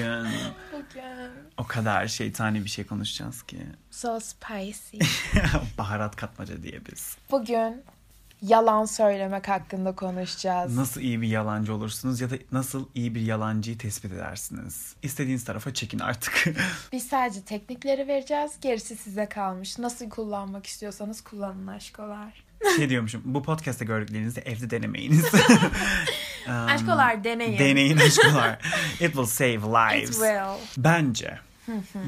Bugün Bugün o kadar şeytani bir şey konuşacağız ki. so spicy. Baharat katmaca diye biz. Bugün yalan söylemek hakkında konuşacağız. Nasıl iyi bir yalancı olursunuz ya da nasıl iyi bir yalancıyı tespit edersiniz? İstediğiniz tarafa çekin artık. Biz sadece teknikleri vereceğiz. Gerisi size kalmış. Nasıl kullanmak istiyorsanız kullanın aşkolar. şey diyormuşum. Bu podcast'te gördüklerinizi evde denemeyiniz. Um, Aşkolar deneyin. Deneyin aşkolar. It will save It lives. will. Bence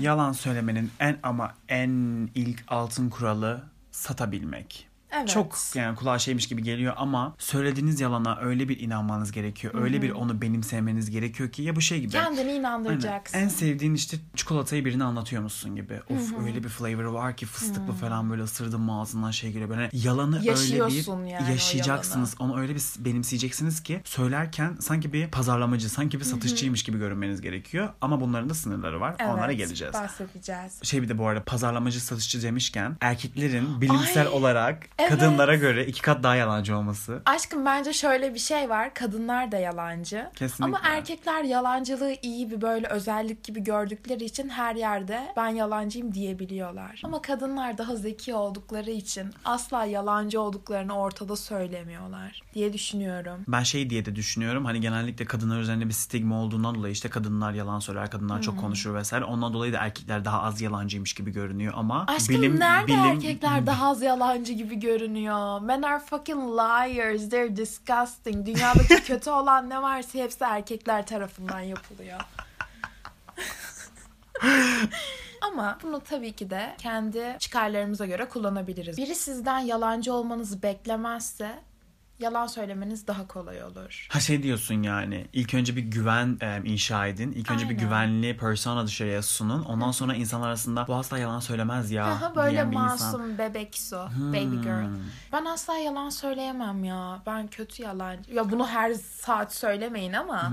yalan söylemenin en ama en ilk altın kuralı satabilmek. Evet. Çok yani kulağa şeymiş gibi geliyor ama söylediğiniz yalana öyle bir inanmanız gerekiyor. Öyle bir onu benimsemeniz gerekiyor ki ya bu şey gibi. Kendini inandıracaksın. En sevdiğin işte çikolatayı birine anlatıyor musun gibi. Of öyle bir flavor'ı var ki fıstıklı falan böyle ısırdın mı ağzından şey geliyor. Böyle yalanı öyle bir yani yaşayacaksınız. Onu öyle bir benimseyeceksiniz ki söylerken sanki bir pazarlamacı, sanki bir satışçıymış gibi görünmeniz gerekiyor. Ama bunların da sınırları var. Evet, Onlara geleceğiz. Bahsedeceğiz. Şey bir de bu arada pazarlamacı satışçı demişken erkeklerin bilimsel Ay, olarak evet. kadınlara göre iki kat daha yalancı olması. Aşkım bence şöyle bir şey var. Kadınlar da yalancı. Kesinlikle. Ama erkekler yalancılığı iyi bir böyle özellik gibi gördükleri için her yerde ben yalancıyım diyebiliyorlar. Ama kadınlar daha zeki oldukları için asla yalancı olduklarını ortada söylemiyorlar diye düşünüyorum. Ben şey diye de düşünüyorum. Hani genellikle kadınlar üzerinde bir stigma olduğundan dolayı işte kadınlar yalan söyler, kadınlar çok konuşur vesaire. Ondan dolayı da erkekler daha az yalancıymış gibi görünüyor ama Aşkım bilim nerede bilim erkekler daha az yalancı gibi görünüyor? Men are fucking liars. They're disgusting. Dünyadaki kötü olan ne varsa hepsi erkekler tarafından yapılıyor. Ama bunu tabii ki de kendi çıkarlarımıza göre kullanabiliriz. Biri sizden yalancı olmanızı beklemezse yalan söylemeniz daha kolay olur. Ha şey diyorsun yani ilk önce bir güven e, inşa edin. İlk önce bir Aynen. güvenli persona dışarıya sunun. Ondan sonra insanlar arasında bu asla yalan söylemez ya Aha, böyle bir masum insan. bebek su, baby girl. Ben asla yalan söyleyemem ya. Ben kötü yalancı. Ya bunu her saat söylemeyin ama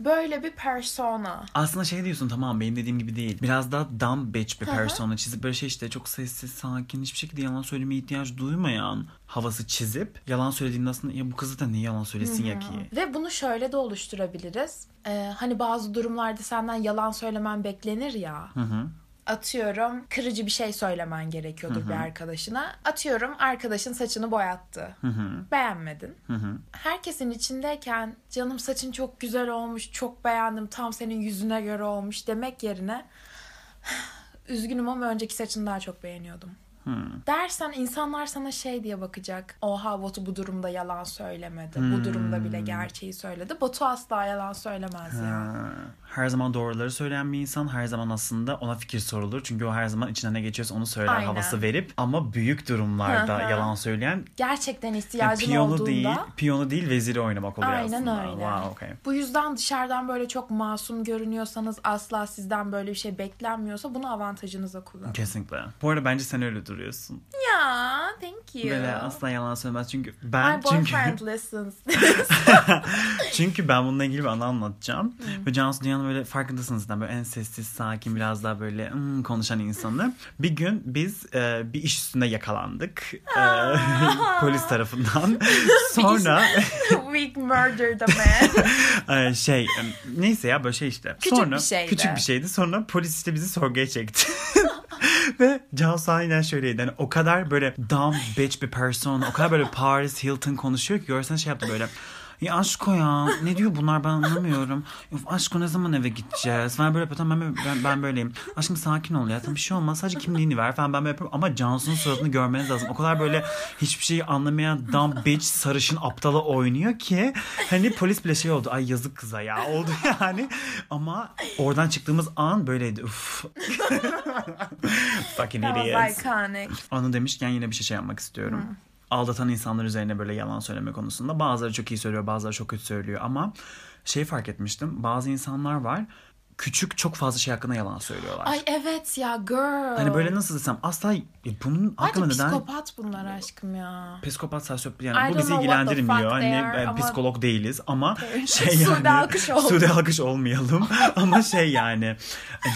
böyle bir persona. Aslında şey diyorsun tamam benim dediğim gibi değil. Biraz daha dumb bitch bir persona çizip böyle şey işte çok sessiz, sakin, hiçbir şekilde yalan söylemeye ihtiyaç duymayan havası çizip yalan söylediğinde aslında ya bu kızı da niye yalan söylesin ya ki? Ve bunu şöyle de oluşturabiliriz. Ee, hani bazı durumlarda senden yalan söylemen beklenir ya. Hı hı. Atıyorum kırıcı bir şey söylemen gerekiyordur bir arkadaşına. Atıyorum arkadaşın saçını boyattı. Hı hı. Beğenmedin. Hı hı. Herkesin içindeyken canım saçın çok güzel olmuş, çok beğendim, tam senin yüzüne göre olmuş demek yerine üzgünüm ama önceki saçını daha çok beğeniyordum. Dersen insanlar sana şey diye bakacak. Oha Batu bu durumda yalan söylemedi. Bu durumda bile gerçeği söyledi. Batu asla yalan söylemez ya. Her zaman doğruları söyleyen bir insan her zaman aslında ona fikir sorulur. Çünkü o her zaman içinden ne geçiyorsa onu söyler Aynen. havası verip ama büyük durumlarda yalan söyleyen Gerçekten yani ihtiyacın piyonu olduğunda değil, piyonu değil veziri oynamak oluyor Aynen aslında. öyle. Wow, okay. Bu yüzden dışarıdan böyle çok masum görünüyorsanız asla sizden böyle bir şey beklenmiyorsa bunu avantajınıza kullanın. Kesinlikle. Bu arada bence sen öyle duruyorsun. Ya, thank you. Böyle asla yalan söylemez çünkü ben My çünkü listens. çünkü ben bununla ilgili bir anı anlatacağım. Ve Cansu Dünyan'ın böyle farkındasınız zaten böyle en sessiz, sakin, biraz daha böyle hmm, konuşan insanı. Bir gün biz e, bir iş üstünde yakalandık. E, polis tarafından. Sonra We murdered a man. e, şey neyse ya böyle şey işte. Küçük Sonra, bir şeydi. Küçük bir şeydi. Sonra polis işte bizi sorguya çekti. Ve Cansu aynen şöyleydi. Yani o kadar böyle dumb bitch bir person. O kadar böyle Paris Hilton konuşuyor ki görsen şey yaptı böyle. Ya aşko ya ne diyor bunlar ben anlamıyorum. Of aşko ne zaman eve gideceğiz falan böyle yapıyor. Tamam ben, ben, ben böyleyim. Aşkım sakin ol ya. Tamam bir şey olmaz. Sadece kimliğini ver falan ben böyle yapıyorum. Ama Cansu'nun suratını görmeniz lazım. O kadar böyle hiçbir şeyi anlamayan dumb bitch sarışın aptalı oynuyor ki. Hani polis bile şey oldu. Ay yazık kıza ya oldu yani. Ama oradan çıktığımız an böyleydi. Uf. Fucking idiots. iconic. Anı demişken yine bir şey şey yapmak istiyorum. Aldatan insanlar üzerine böyle yalan söyleme konusunda bazıları çok iyi söylüyor, bazıları çok kötü söylüyor ama şey fark etmiştim. Bazı insanlar var küçük çok fazla şey hakkında yalan söylüyorlar. Ay evet ya girl. Hani böyle nasıl desem asla e, bunun hakkında neden psikopat bunlar aşkım ya. psikopat sosyop I yani bu don't bizi ilgilendirmiyor. Hani are ama- psikolog değiliz ama şey yani Sude Alkış ol. Sude Alkış olmayalım ama şey yani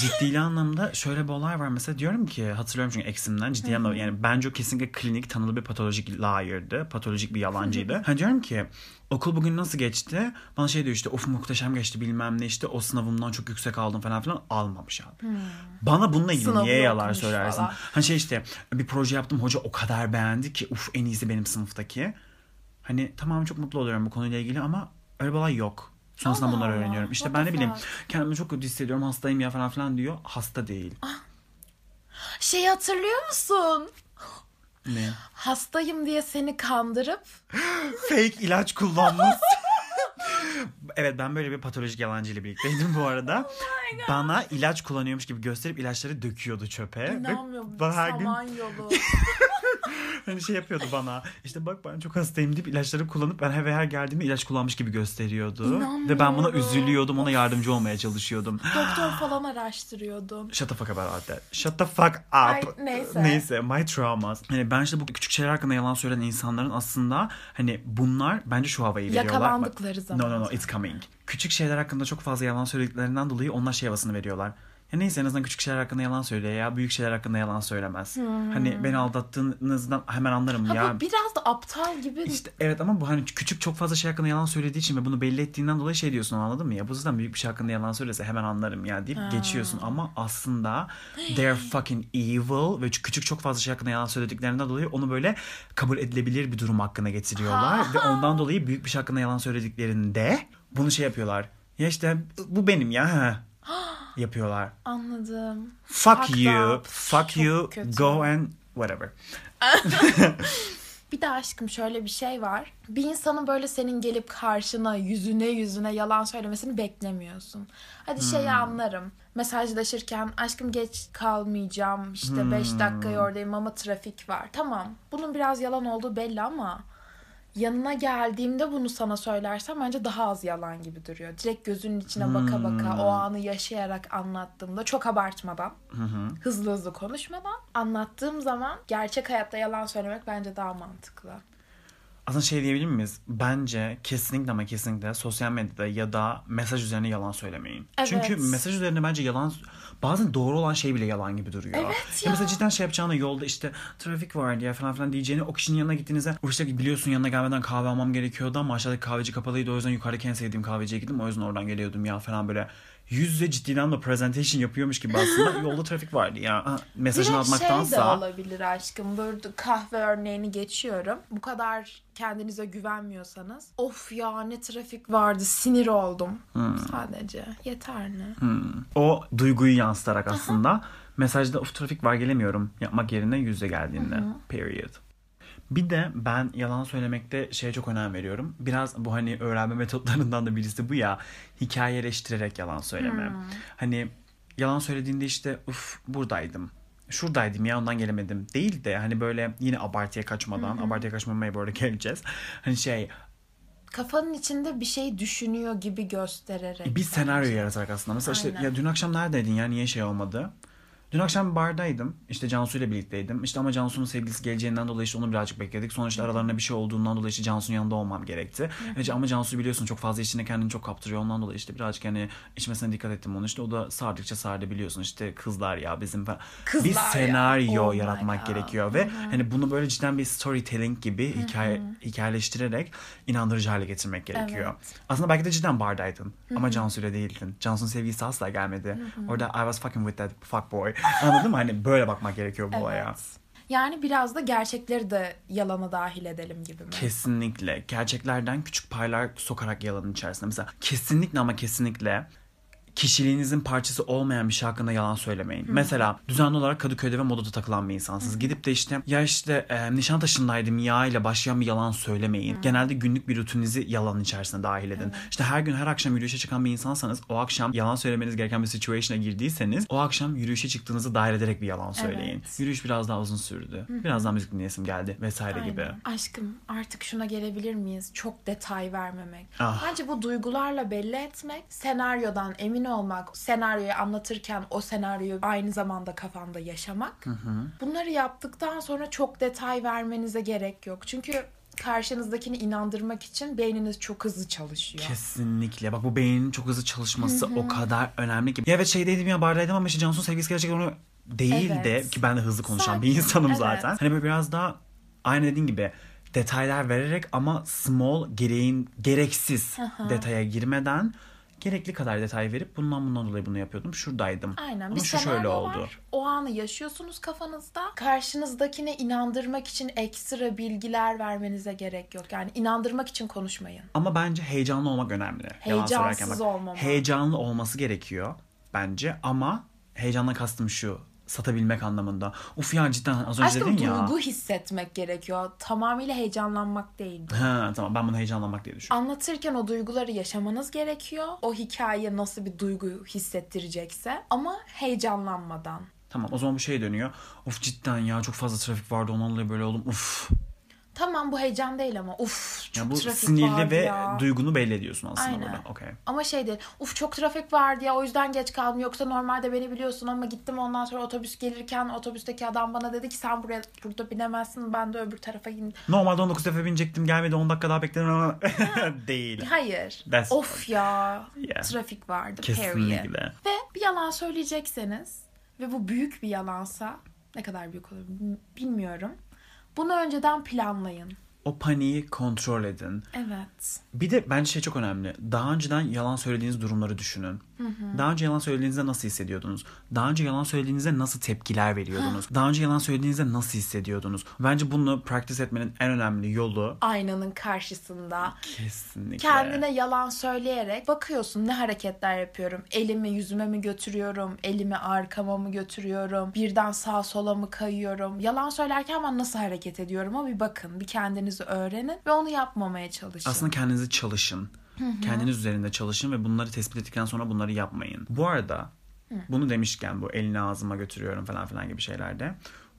ciddi anlamda şöyle bir olay var mesela diyorum ki hatırlıyorum çünkü eksimden ciddi anlamda yani bence o kesinlikle klinik tanılı bir patolojik liar'dı. Patolojik bir yalancıydı. hani diyorum ki okul bugün nasıl geçti? Bana şey diyor işte of muhteşem geçti bilmem ne işte o sınavımdan çok yüksek aldım falan filan almamış abi. Bana bununla ilgili Sınavını niye yalan söylersin? falan. Hani şey işte bir proje yaptım hoca o kadar beğendi ki uf en iyisi benim sınıftaki. Hani tamam çok mutlu oluyorum bu konuyla ilgili ama öyle bir olay yok. Sonrasında Allah bunları öğreniyorum. İşte ben ne bileyim kendimi çok kötü hissediyorum hastayım ya falan filan diyor. Hasta değil. Şeyi hatırlıyor musun? Ne? Hastayım diye seni kandırıp Fake ilaç kullanmış. Evet ben böyle bir patolojik yalancıyla birlikteydim bu arada. Bana ilaç kullanıyormuş gibi gösterip ilaçları döküyordu çöpe. İnanmıyorum. bana her gün. hani şey yapıyordu bana. İşte bak ben çok hastayım deyip ilaçları kullanıp ben eve her geldiğimde ilaç kullanmış gibi gösteriyordu. Ve ben buna üzülüyordum. Ona yardımcı olmaya çalışıyordum. Doktor falan araştırıyordun. Shut the fuck about that. Shut the fuck up. Ay, neyse. Neyse. My traumas. Hani ben işte bu küçük şeyler hakkında yalan söyleyen insanların aslında hani bunlar bence şu havayı veriyorlar. Yakalandıkları zaman. No no no it's coming. Küçük şeyler hakkında çok fazla yalan söylediklerinden dolayı onlar şey havasını veriyorlar. Ya neyse en azından küçük şeyler hakkında yalan söylüyor ya büyük şeyler hakkında yalan söylemez. Hani beni aldattığınızdan hemen anlarım Ha, ya. bu biraz da aptal gibi. İşte evet ama bu hani küçük çok fazla şey hakkında yalan söylediği için ve bunu belli ettiğinden dolayı şey diyorsun anladın mı? Ya bu yüzden büyük bir şey hakkında yalan söylese hemen anlarım ya deyip geçiyorsun ama aslında they're fucking evil ve küçük çok fazla şey hakkında yalan söylediklerinden dolayı onu böyle kabul edilebilir bir durum hakkına getiriyorlar ve ondan dolayı büyük bir şey hakkında yalan söylediklerinde bunu şey yapıyorlar. Ya işte bu benim ya ha. yapıyorlar. Anladım. Fuck Fucked you, up. fuck Çok you, kötü. go and whatever. Bir de aşkım şöyle bir şey var. Bir insanın böyle senin gelip karşına yüzüne yüzüne yalan söylemesini beklemiyorsun. Hadi şeyi anlarım. Mesajlaşırken aşkım geç kalmayacağım. işte 5 dakika oradayım ama trafik var. Tamam. Bunun biraz yalan olduğu belli ama yanına geldiğimde bunu sana söylersem bence daha az yalan gibi duruyor. Direkt gözünün içine baka baka o anı yaşayarak anlattığımda çok abartmadan, hızlı hızlı konuşmadan anlattığım zaman gerçek hayatta yalan söylemek bence daha mantıklı. Aslında şey diyebilir miyiz? Bence kesinlikle ama kesinlikle sosyal medyada ya da mesaj üzerine yalan söylemeyin. Evet. Çünkü mesaj üzerine bence yalan bazen doğru olan şey bile yalan gibi duruyor. Evet ya. ya. Mesela cidden şey yapacağına yolda işte trafik var diye falan filan diyeceğini o kişinin yanına gittiğinizde işte biliyorsun yanına gelmeden kahve almam gerekiyordu ama aşağıdaki kahveci kapalıydı o yüzden yukarıdaki en sevdiğim kahveciye gittim o yüzden oradan geliyordum ya falan böyle yüz yüze ciddiden de presentation yapıyormuş gibi aslında yolda trafik vardı ya. Ha, Mesajını Direkt şey de atmaktansa olabilir aşkım. Burada kahve örneğini geçiyorum. Bu kadar kendinize güvenmiyorsanız. Of ya ne trafik vardı sinir oldum. Sadece yeterli. o duyguyu yansıtarak aslında mesajda of trafik var gelemiyorum yapmak yerine yüzde geldiğinde. Period. Bir de ben yalan söylemekte şeye çok önem veriyorum. Biraz bu hani öğrenme metotlarından da birisi bu ya. Hikayeleştirerek yalan söyleme. Hani yalan söylediğinde işte uf buradaydım. Şuradaydım ya ondan gelemedim. Değil de hani böyle yine abartıya kaçmadan, abartıya kaçmamaya arada geleceğiz. Hani şey Kafanın içinde bir şey düşünüyor gibi göstererek. bir senaryo yaratarak aslında. Mesela işte Aynen. ya dün akşam neredeydin ya niye şey olmadı? Dün akşam bardaydım. İşte Cansu ile birlikteydim. İşte ama Cansu'nun sevgilisi geleceğinden dolayı işte onu birazcık bekledik. Sonra işte aralarında bir şey olduğundan dolayı işte Cansu'nun yanında olmam gerekti. Evet, ama Cansu biliyorsun çok fazla içine kendini çok kaptırıyor. Ondan dolayı işte birazcık hani içmesine dikkat ettim onu. İşte o da sardıkça sardı biliyorsun işte kızlar ya bizim falan. Kızlar bir ya. senaryo Oh my yaratmak gerekiyor ve hani bunu böyle cidden bir storytelling gibi hikaye hikayeleştirerek inandırıcı hale getirmek gerekiyor. Aslında belki de cidden bardaydın ama Cansu ile değildin. Cansu'nun sevgilisi asla gelmedi. Orada I was fucking with that fuck boy. Anladın mı? Hani böyle bakmak gerekiyor bu olaya. Evet. Yani biraz da gerçekleri de yalana dahil edelim gibi mi? Kesinlikle. Gerçeklerden küçük paylar sokarak yalanın içerisine. Mesela kesinlikle ama kesinlikle kişiliğinizin parçası olmayan bir şey hakkında yalan söylemeyin. Mesela düzenli olarak Kadıköy'de ve modada takılan bir insansınız. Gidip de işte ya işte e, Nişantaşı'ndaydım ya ile başlayan bir yalan söylemeyin. Genelde günlük bir rutininizi yalanın içerisine dahil edin. İşte her gün her akşam yürüyüşe çıkan bir insansanız o akşam yalan söylemeniz gereken bir situation'a girdiyseniz o akşam yürüyüşe çıktığınızı dahil ederek bir yalan söyleyin. Evet. Yürüyüş biraz daha uzun sürdü. Biraz daha müzik dinleyesim geldi vesaire gibi. Aynen. Aşkım artık şuna gelebilir miyiz? Çok detay vermemek. Ah. Bence bu duygularla belli etmek, senaryodan emin olmak, senaryoyu anlatırken o senaryoyu aynı zamanda kafanda yaşamak. Bunları yaptıktan sonra çok detay vermenize gerek yok. Çünkü karşınızdakini inandırmak için beyniniz çok hızlı çalışıyor. Kesinlikle. Bak bu beynin çok hızlı çalışması o kadar önemli ki. Ya evet şeydeydim ya bardaydım ama işte Cansu'nun sevgilisi gerçekten onu değil de Evet. ki ben de hızlı konuşan bir Sakin, insanım evet. zaten. Hani böyle biraz daha aynı dediğin gibi detaylar vererek ama small gereğin gereksiz detaya girmeden gerekli kadar detay verip bundan bundan dolayı bunu yapıyordum. Şuradaydım. Aynen. Ama bir şu şöyle senaryo oldu. var. O anı yaşıyorsunuz kafanızda. Karşınızdakine inandırmak için ekstra bilgiler vermenize gerek yok. Yani inandırmak için konuşmayın. Ama bence heyecanlı olmak önemli. Heyecansız söylerken bak. olmama. Heyecanlı olması gerekiyor bence ama heyecanla kastım şu satabilmek anlamında. Uf ya cidden az önce Aşkım dedin ya. duygu hissetmek gerekiyor. Tamamıyla heyecanlanmak değil. Ha tamam ben bunu heyecanlanmak diye düşünüyorum. Anlatırken o duyguları yaşamanız gerekiyor. O hikaye nasıl bir duygu hissettirecekse ama heyecanlanmadan. Tamam o zaman bu şey dönüyor. Of cidden ya çok fazla trafik vardı ondan dolayı böyle oldum. Uf. Tamam bu heyecan değil ama uf çok Ya bu trafik sinirli vardı ve ya. duygunu belli ediyorsun aslında Aynen. burada. Okey. Ama şey değil. Uf çok trafik vardı ya o yüzden geç kaldım. Yoksa normalde beni biliyorsun ama gittim ondan sonra otobüs gelirken otobüsteki adam bana dedi ki sen buraya burada binemezsin. Ben de öbür tarafa gittim. Normalde 19 defa binecektim gelmedi 10 dakika daha bekledim ama değil. Hayır. That's of ya. Yeah. Trafik vardı. Period. Kesinlikle. Ve bir yalan söyleyecekseniz ve bu büyük bir yalansa ne kadar büyük olur bilmiyorum. Bunu önceden planlayın. O paniği kontrol edin. Evet. Bir de bence şey çok önemli. Daha önceden yalan söylediğiniz durumları düşünün. Daha önce yalan söylediğinizde nasıl hissediyordunuz? Daha önce yalan söylediğinizde nasıl tepkiler veriyordunuz? Daha önce yalan söylediğinizde nasıl hissediyordunuz? Bence bunu practice etmenin en önemli yolu Aynanın karşısında kesinlikle. kendine yalan söyleyerek bakıyorsun ne hareketler yapıyorum. Elimi yüzüme mi götürüyorum? Elimi arkama mı götürüyorum? Birden sağa sola mı kayıyorum? Yalan söylerken ben nasıl hareket ediyorum? O bir bakın. Bir kendinizi öğrenin ve onu yapmamaya çalışın. Aslında kendinizi çalışın. Kendiniz üzerinde çalışın ve bunları tespit ettikten sonra bunları yapmayın. Bu arada bunu demişken bu elini ağzıma götürüyorum falan filan gibi şeylerde.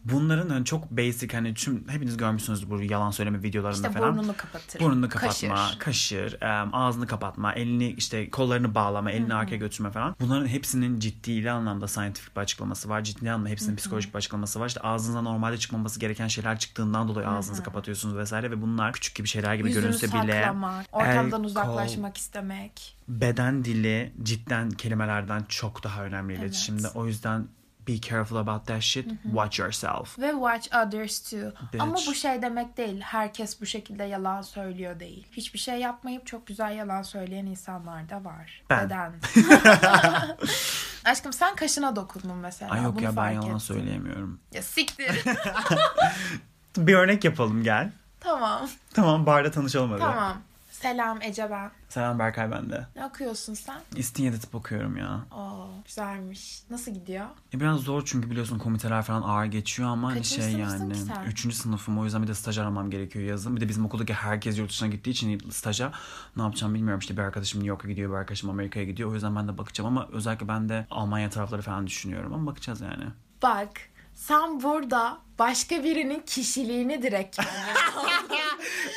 Bunların hani çok basic hani tüm hepiniz görmüşsünüzdür bu yalan söyleme videolarında işte falan. burnunu kapatır. Burnunu kapatma, Kaşır. kaşır, ağzını kapatma, elini işte kollarını bağlama, elini arkaya götürme falan. Bunların hepsinin ciddi anlamda scientific bir açıklaması var. Ciddi anlamda hepsinin psikolojik bir açıklaması var. İşte ağzınıza normalde çıkmaması gereken şeyler çıktığından dolayı ağzınızı kapatıyorsunuz vesaire ve bunlar küçük gibi şeyler gibi Yüzünü görünse bile saklamak, ortamdan el, kol, uzaklaşmak istemek. beden dili cidden kelimelerden çok daha önemli Evet. iletişimde. O yüzden be careful about that shit. Watch yourself. Ve watch others too. Bitch. Ama bu şey demek değil. Herkes bu şekilde yalan söylüyor değil. Hiçbir şey yapmayıp çok güzel yalan söyleyen insanlar da var. Ben. Neden? Aşkım sen kaşına dokundun mesela. Ay yok Bunu ya ben yalan ettim. söyleyemiyorum. Ya siktir. Bir örnek yapalım gel. tamam. Tamam barda tanışalım hadi. Tamam. Selam Ece ben. Selam Berkay ben de. Ne okuyorsun sen? İstinye'de tıp okuyorum ya. Oo, güzelmiş. Nasıl gidiyor? E biraz zor çünkü biliyorsun komiteler falan ağır geçiyor ama hani Kaçıncı şey yani. ki sen? Üçüncü sınıfım o yüzden bir de staj aramam gerekiyor yazın. Bir de bizim okuldaki herkes yurt dışına gittiği için staja ne yapacağım bilmiyorum. İşte bir arkadaşım New York'a gidiyor bir arkadaşım Amerika'ya gidiyor. O yüzden ben de bakacağım ama özellikle ben de Almanya tarafları falan düşünüyorum ama bakacağız yani. Bak sen burada başka birinin kişiliğini direkt kendine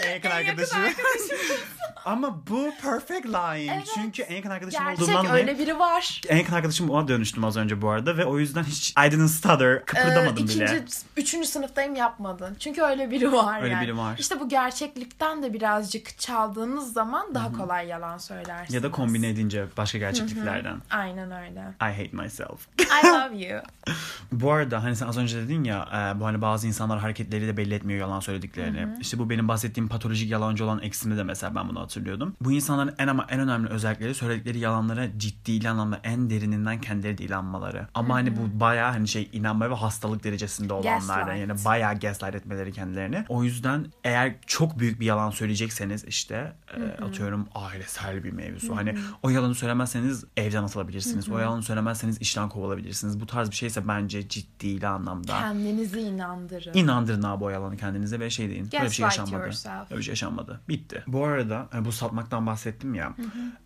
En yakın arkadaşım. ama bu perfect lying. Evet. Çünkü en yakın arkadaşım Gerçek olduğundan dolayı öyle biri var. en yakın arkadaşım ona dönüştüm az önce bu arada ve o yüzden hiç I didn't stutter kıpırdamadım Ee, ikinci, bile. üçüncü sınıftayım yapmadın. Çünkü öyle biri var Öyle yani. biri var. İşte bu gerçeklikten de birazcık çaldığınız zaman daha kolay yalan söylersiniz. Ya da kombine edince başka gerçekliklerden. Aynen öyle. I hate myself. I love you. Bu arada hani sen az önce dedin ya e, bu hani bazı insanlar hareketleri de belli etmiyor yalan söylediklerini. İşte bu benim bahsettiğim patolojik yalancı olan eksimde de mesela ben bunu hatırlıyordum. Bu insanların en ama en önemli özellikleri söyledikleri yalanlara ciddi anlamda en derininden kendileri de inanmaları. Ama hani bu bayağı hani şey inanma ve hastalık derecesinde olanlardan Gaslight. yani bayağı gaslight etmeleri kendilerini. O yüzden eğer çok büyük bir yalan söyleyecekseniz işte e, atıyorum ailesel bir mevzu. Hani o yalanı söylemezseniz evden atılabilirsiniz. O yalanı söylemezseniz işten kovulabilirsiniz. Bu tarz bir şeyse bence ciddi anlamda Kendinizi inandırın. İnandırın abi o yalanı kendinize ve şey deyin. Böyle bir şey Gaslight yaşanmadı. yourself. Böyle bir şey yaşanmadı. Bitti. Bu arada e, bu satmaktan bahsettim ya.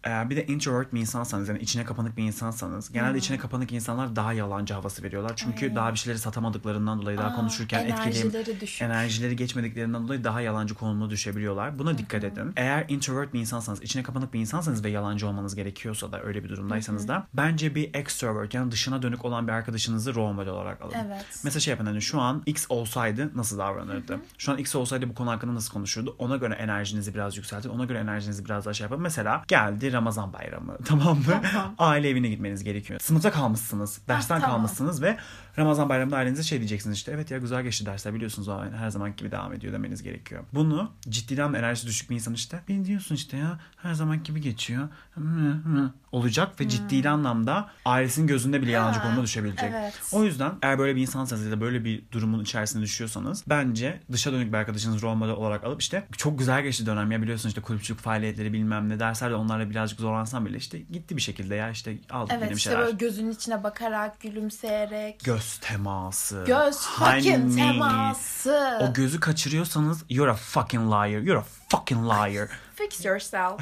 e, bir de introvert bir insansanız yani içine kapanık bir insansanız genelde içine kapanık insanlar daha yalancı havası veriyorlar. Çünkü daha bir şeyleri satamadıklarından dolayı daha Aa, konuşurken etkili enerjileri düşük. enerjileri geçmediklerinden dolayı daha yalancı konumuna düşebiliyorlar. Buna dikkat edin. Eğer introvert bir insansanız, içine kapanık bir insansanız ve yalancı olmanız gerekiyorsa da öyle bir durumdaysanız da bence bir extrovert yani dışına dönük olan bir arkadaşınızı role model olarak alın. Evet. Mesela şey yapın hani şu an X olsaydı nasıl davranırdı? Şu an X olsaydı bu konu hakkında nasıl konuşurdu? Ona göre enerjinizi biraz yükseltin. Ona göre enerjinizi biraz daha şey yapın. Mesela geldi Ramazan bayramı tamam mı? Tamam. Aile evine gitmeniz gerekiyor. Sınıfta kalmışsınız. Dersten tamam. kalmışsınız ve Ramazan bayramında ailenize şey diyeceksiniz işte evet ya güzel geçti dersler biliyorsunuz o her zaman gibi devam ediyor demeniz gerekiyor. Bunu ciddi enerjisi düşük bir insan işte beni diyorsun işte ya her zaman gibi geçiyor olacak ve ciddi anlamda ailesinin gözünde bile yalancı Ha, konuma düşebilecek. evet. O yüzden eğer böyle bir insansanız ya da böyle bir durumun içerisine düşüyorsanız bence dışa dönük bir arkadaşınız rol model olarak alıp işte çok güzel geçti dönem ya biliyorsun işte kulüpçülük faaliyetleri bilmem ne derslerde onlarla birazcık zorlansam bile işte gitti bir şekilde ya işte aldık Evet benim işte şeyler. böyle gözünün içine bakarak gülümseyerek. Göz teması. Göz fucking Honey. teması. O gözü kaçırıyorsanız you're a fucking liar. You're a fucking liar. Fix yourself.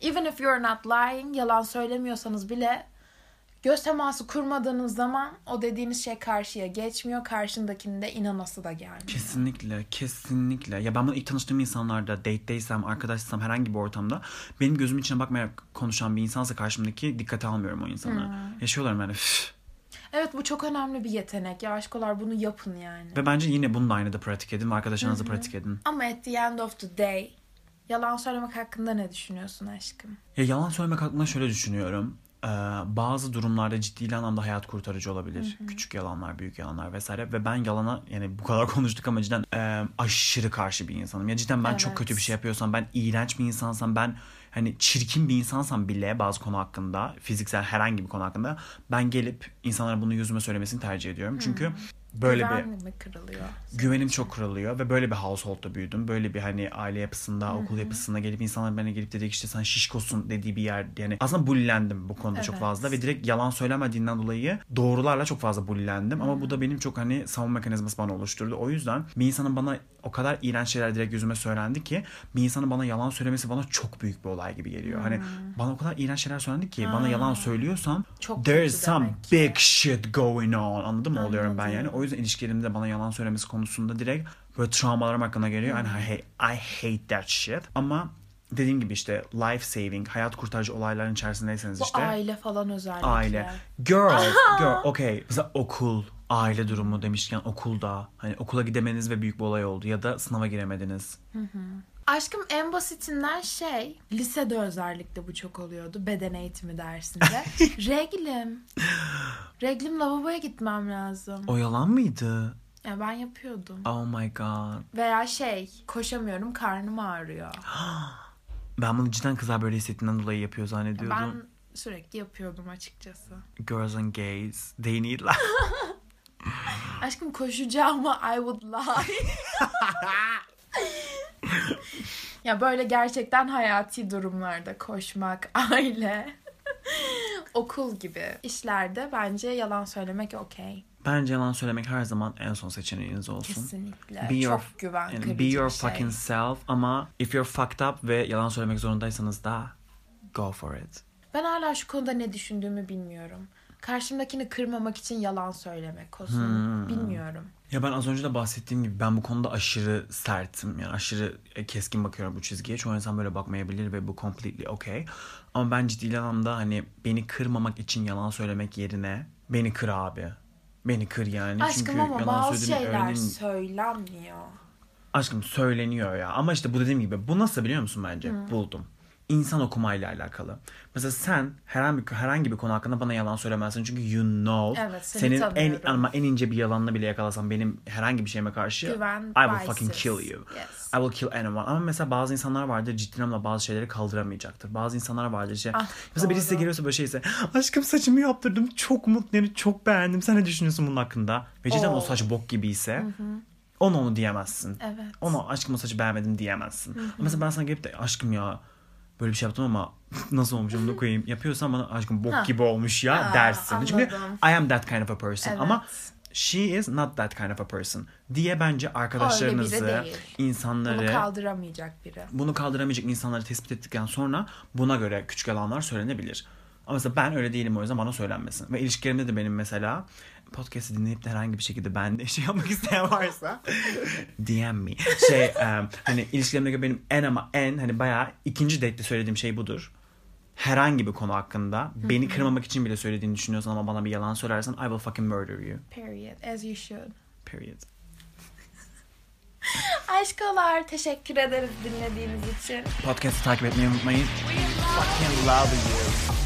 Even if you're not lying, yalan söylemiyorsanız bile göz teması kurmadığınız zaman o dediğiniz şey karşıya geçmiyor. Karşındakinin de inanası da gelmiyor. Kesinlikle, kesinlikle. Ya ben bunu ilk tanıştığım insanlarda, date'deysem, arkadaşsam, herhangi bir ortamda benim gözüm içine bakmayarak konuşan bir insansa karşımdaki dikkate almıyorum o insanı. Hmm. Yaşıyorlar yani. "Üf." Evet bu çok önemli bir yetenek. Ya aşkolar bunu yapın yani. Ve bence yine bunu da aynı da pratik edin ve arkadaşlarınızla pratik edin. Ama at the end of the day yalan söylemek hakkında ne düşünüyorsun aşkım? Ya yalan söylemek hakkında şöyle düşünüyorum. Bazı durumlarda ciddi anlamda hayat kurtarıcı olabilir. Küçük yalanlar, büyük yalanlar vesaire. Ve ben yalana yani bu kadar konuştuk ama cidden e, aşırı karşı bir insanım. Ya cidden ben çok Evet. kötü bir şey yapıyorsam, ben iğrenç bir insansam, ben hani çirkin bir insansam bile bazı konu hakkında, fiziksel herhangi bir konu hakkında ben gelip insanlara bunu yüzüme söylemesini tercih ediyorum. Çünkü böyle bir Güven mi kırılıyor? güvenim çok kırılıyor ve böyle bir household'da büyüdüm. Böyle bir hani aile yapısında, okul yapısında gelip insanlar bana gelip dedi işte sen şişkosun dediği bir yer. Yani aslında bullendim bu konuda çok Evet. fazla ve direkt yalan söylemediğinden dolayı doğrularla çok fazla bullendim. Ama bu da benim çok hani savunma mekanizması bana oluşturdu. O yüzden bir insanın bana o kadar iğrenç şeyler direkt yüzüme söylendi ki bir insanın bana yalan söylemesi bana çok büyük bir olay gibi geliyor. Hani bana o kadar iğrenç şeyler söylendi ki bana yalan söylüyorsam Çok there is some big shit going on. Anladın mı oluyorum ben yani. O yüzden ilişkilerimde bana yalan söylemesi konusunda direkt böyle travmalarım hakkında geliyor. And I hate, I hate that shit. Ama dediğim gibi işte life saving, hayat kurtarıcı olayların içerisindeyseniz Bu işte. aile falan özellikle. Aile. Girl, girl, okay. Mesela okul, aile durumu demişken okulda. Hani okula gidemeniz ve büyük bir olay oldu. Ya da sınava giremediniz. Aşkım en basitinden şey, lisede özellikle bu çok oluyordu beden eğitimi dersinde. Reglim. Reglim lavaboya gitmem lazım. O yalan mıydı? Ya ben yapıyordum. Oh my god. Veya şey, koşamıyorum karnım ağrıyor. Ben bunu cidden kızlar böyle hissettiğinden dolayı yapıyor zannediyordum. Ben sürekli yapıyordum açıkçası. Girls and gays, they need life. Aşkım koşacağıma I would lie. ya böyle gerçekten hayati durumlarda koşmak, aile, okul gibi işlerde bence yalan söylemek okey. Bence yalan söylemek her zaman en son seçeneğiniz olsun. Kesinlikle. Be your- Çok güven Yani be your şey. fucking self ama if you're fucked up ve yalan söylemek zorundaysanız da go for it. Ben hala şu konuda ne düşündüğümü bilmiyorum. Karşımdakini kırmamak için yalan söylemek olsun. Hmm. Bilmiyorum. Ya ben az önce de bahsettiğim gibi ben bu konuda aşırı sertim. Yani aşırı e, keskin bakıyorum bu çizgiye. Çoğu insan böyle bakmayabilir ve bu completely okay. Ama ben ciddi anlamda hani beni kırmamak için yalan söylemek yerine beni kır abi. Beni kır yani. Aşkım Çünkü ama yalan bazı şeyler öğrenin- söylenmiyor. Aşkım söyleniyor ya. Ama işte bu dediğim gibi bu nasıl biliyor musun bence? Buldum. İnsan okumayla alakalı. Mesela sen herhangi bir, herhangi bir konu hakkında bana yalan söylemezsin. Çünkü you know Evet, seni senin en tanıyorum. ama en ince bir yalanla bile yakalasam benim herhangi bir şeyime karşı Güven I will biases. fucking kill you. Yes. I will kill anyone. Ama mesela bazı insanlar vardır ciddi anlamda bazı şeyleri kaldıramayacaktır. Bazı insanlar vardır işte. Ah, mesela birisi size geliyorsa böyle şeyse aşkım saçımı yaptırdım çok mutluyum çok beğendim. Sen ne düşünüyorsun bunun hakkında? Ve cidden o Oo. saç bok gibiyse ona onu diyemezsin. Evet. Ona aşkım o saçı beğenmedim diyemezsin. Ama mesela ben sana gelip de aşkım ya böyle bir şey yaptım ama nasıl olmuş onu da koyayım. Yapıyorsan bana aşkım bok Ha. gibi olmuş ya Ha, dersin. Çünkü anladım. I am that kind of a person. Evet. Ama she is not that kind of a person diye bence arkadaşlarınızı, insanları Bunu kaldıramayacak biri. bunu kaldıramayacak insanları tespit ettikten sonra buna göre küçük yalanlar söylenebilir. Ama mesela ben öyle değilim o yüzden bana söylenmesin. Ve ilişkilerimde de benim mesela podcast'i dinleyip de herhangi bir şekilde ben de şey yapmak isteyen varsa DM me. Şey um, hani ilişkilerimdeki benim en ama en hani bayağı ikinci date'de söylediğim şey budur. Herhangi bir konu hakkında beni kırmamak için bile söylediğini düşünüyorsan ama bana bir yalan söylersen I will fucking murder you. Period. As you should. Period. Aşkolar teşekkür ederiz dinlediğiniz için. Podcast'ı takip etmeyi unutmayın. We fucking love you.